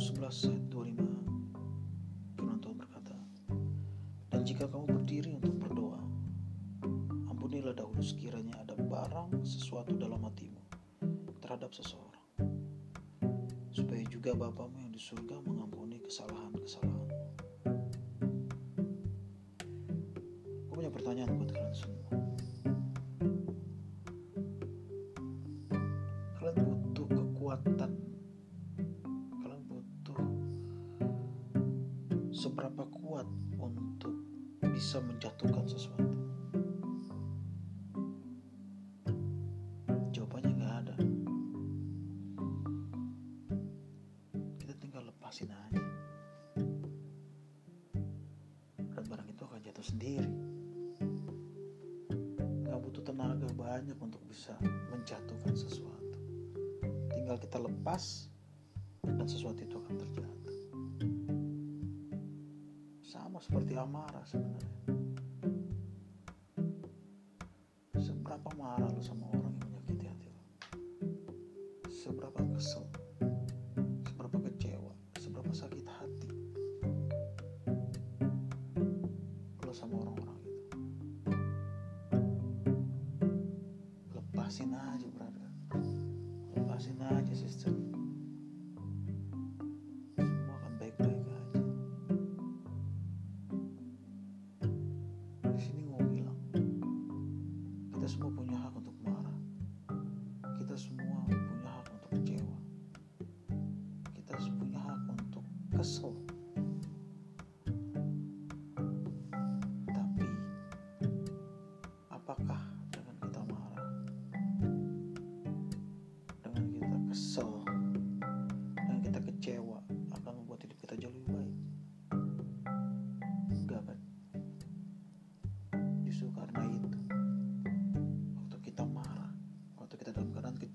11 ayat 25 firman Tuhan berkata, Dan jika kamu berdiri untuk berdoa, ampunilah dahulu sekiranya ada barang sesuatu dalam hatimu terhadap seseorang, supaya juga Bapamu yang di surga mengampuni kesalahan-kesalahan. Gue punya pertanyaan buat kalian semua. Seberapa kuat untuk bisa menjatuhkan sesuatu. Jawabannya nggak ada. Kita tinggal lepasin aja. Dan barang itu akan jatuh sendiri nggak butuh tenaga banyak untuk bisa menjatuhkan sesuatu. Tinggal kita lepas dan sesuatu itu akan terjatuh. Sama seperti amarah sebenarnya. Seberapa marah lo sama orang yang menyakiti hati lo? Seberapa kesel? Seberapa kecewa? Seberapa sakit hati? Lo sama orang-orang itu. lepasin aja brother lepasin aja sister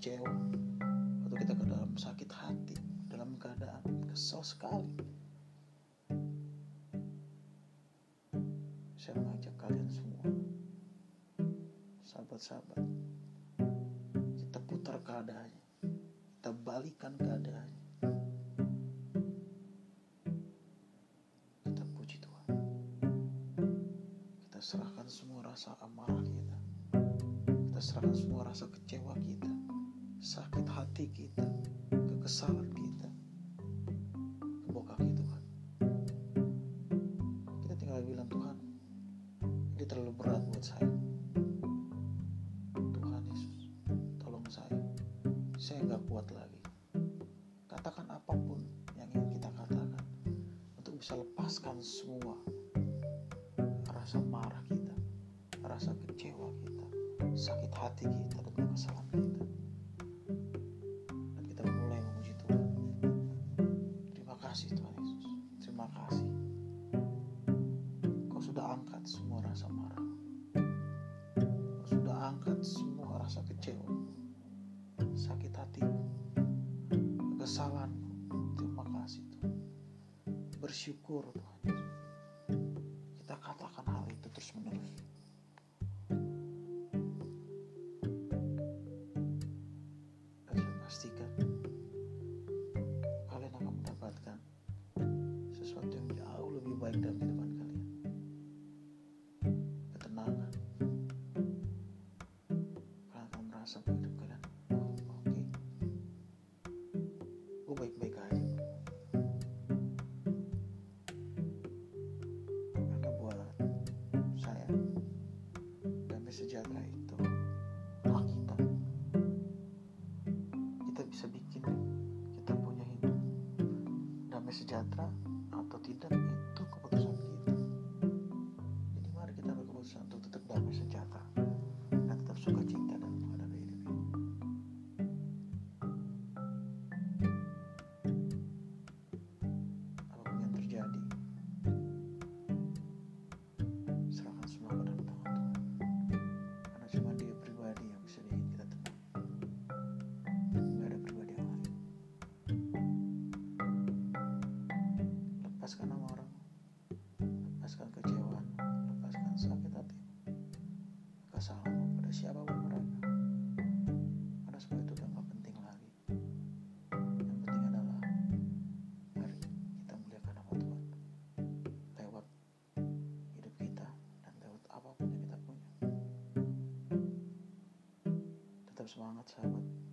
kecewa waktu kita ke dalam sakit hati dalam keadaan kesel sekali. Saya mengajak kalian semua sahabat-sahabat kita putar keadaannya kita balikan keadaannya. Kita puji Tuhan. Kita serahkan semua rasa amarah kita. Kita serahkan semua rasa kecewa kita sakit hati kita kekesalan kita ke bawah kaki Tuhan kita tinggal bilang Tuhan ini terlalu berat buat saya. Tuhan Yesus tolong saya. Saya nggak kuat lagi. Katakan apa pun yang ingin kita katakan untuk bisa lepaskan semua rasa marah kita rasa kecewa kita sakit hati kita dan kesalahan kita semua rasa marah. Sudah angkat semua rasa kecewa. Sakit hatimu kesalahanmu terima kasih Tuhan. Bersyukur Tuhan sejahtera atau tidak lepaskan kecewaan, lepaskan sakit hati, kesalahan pada siapa pun mereka. Karena semua itu udah gak penting lagi. Yang penting adalah mari kita muliakan nama Tuhan lewat hidup kita dan lewat apa pun yang kita punya. Tetap semangat sahabat.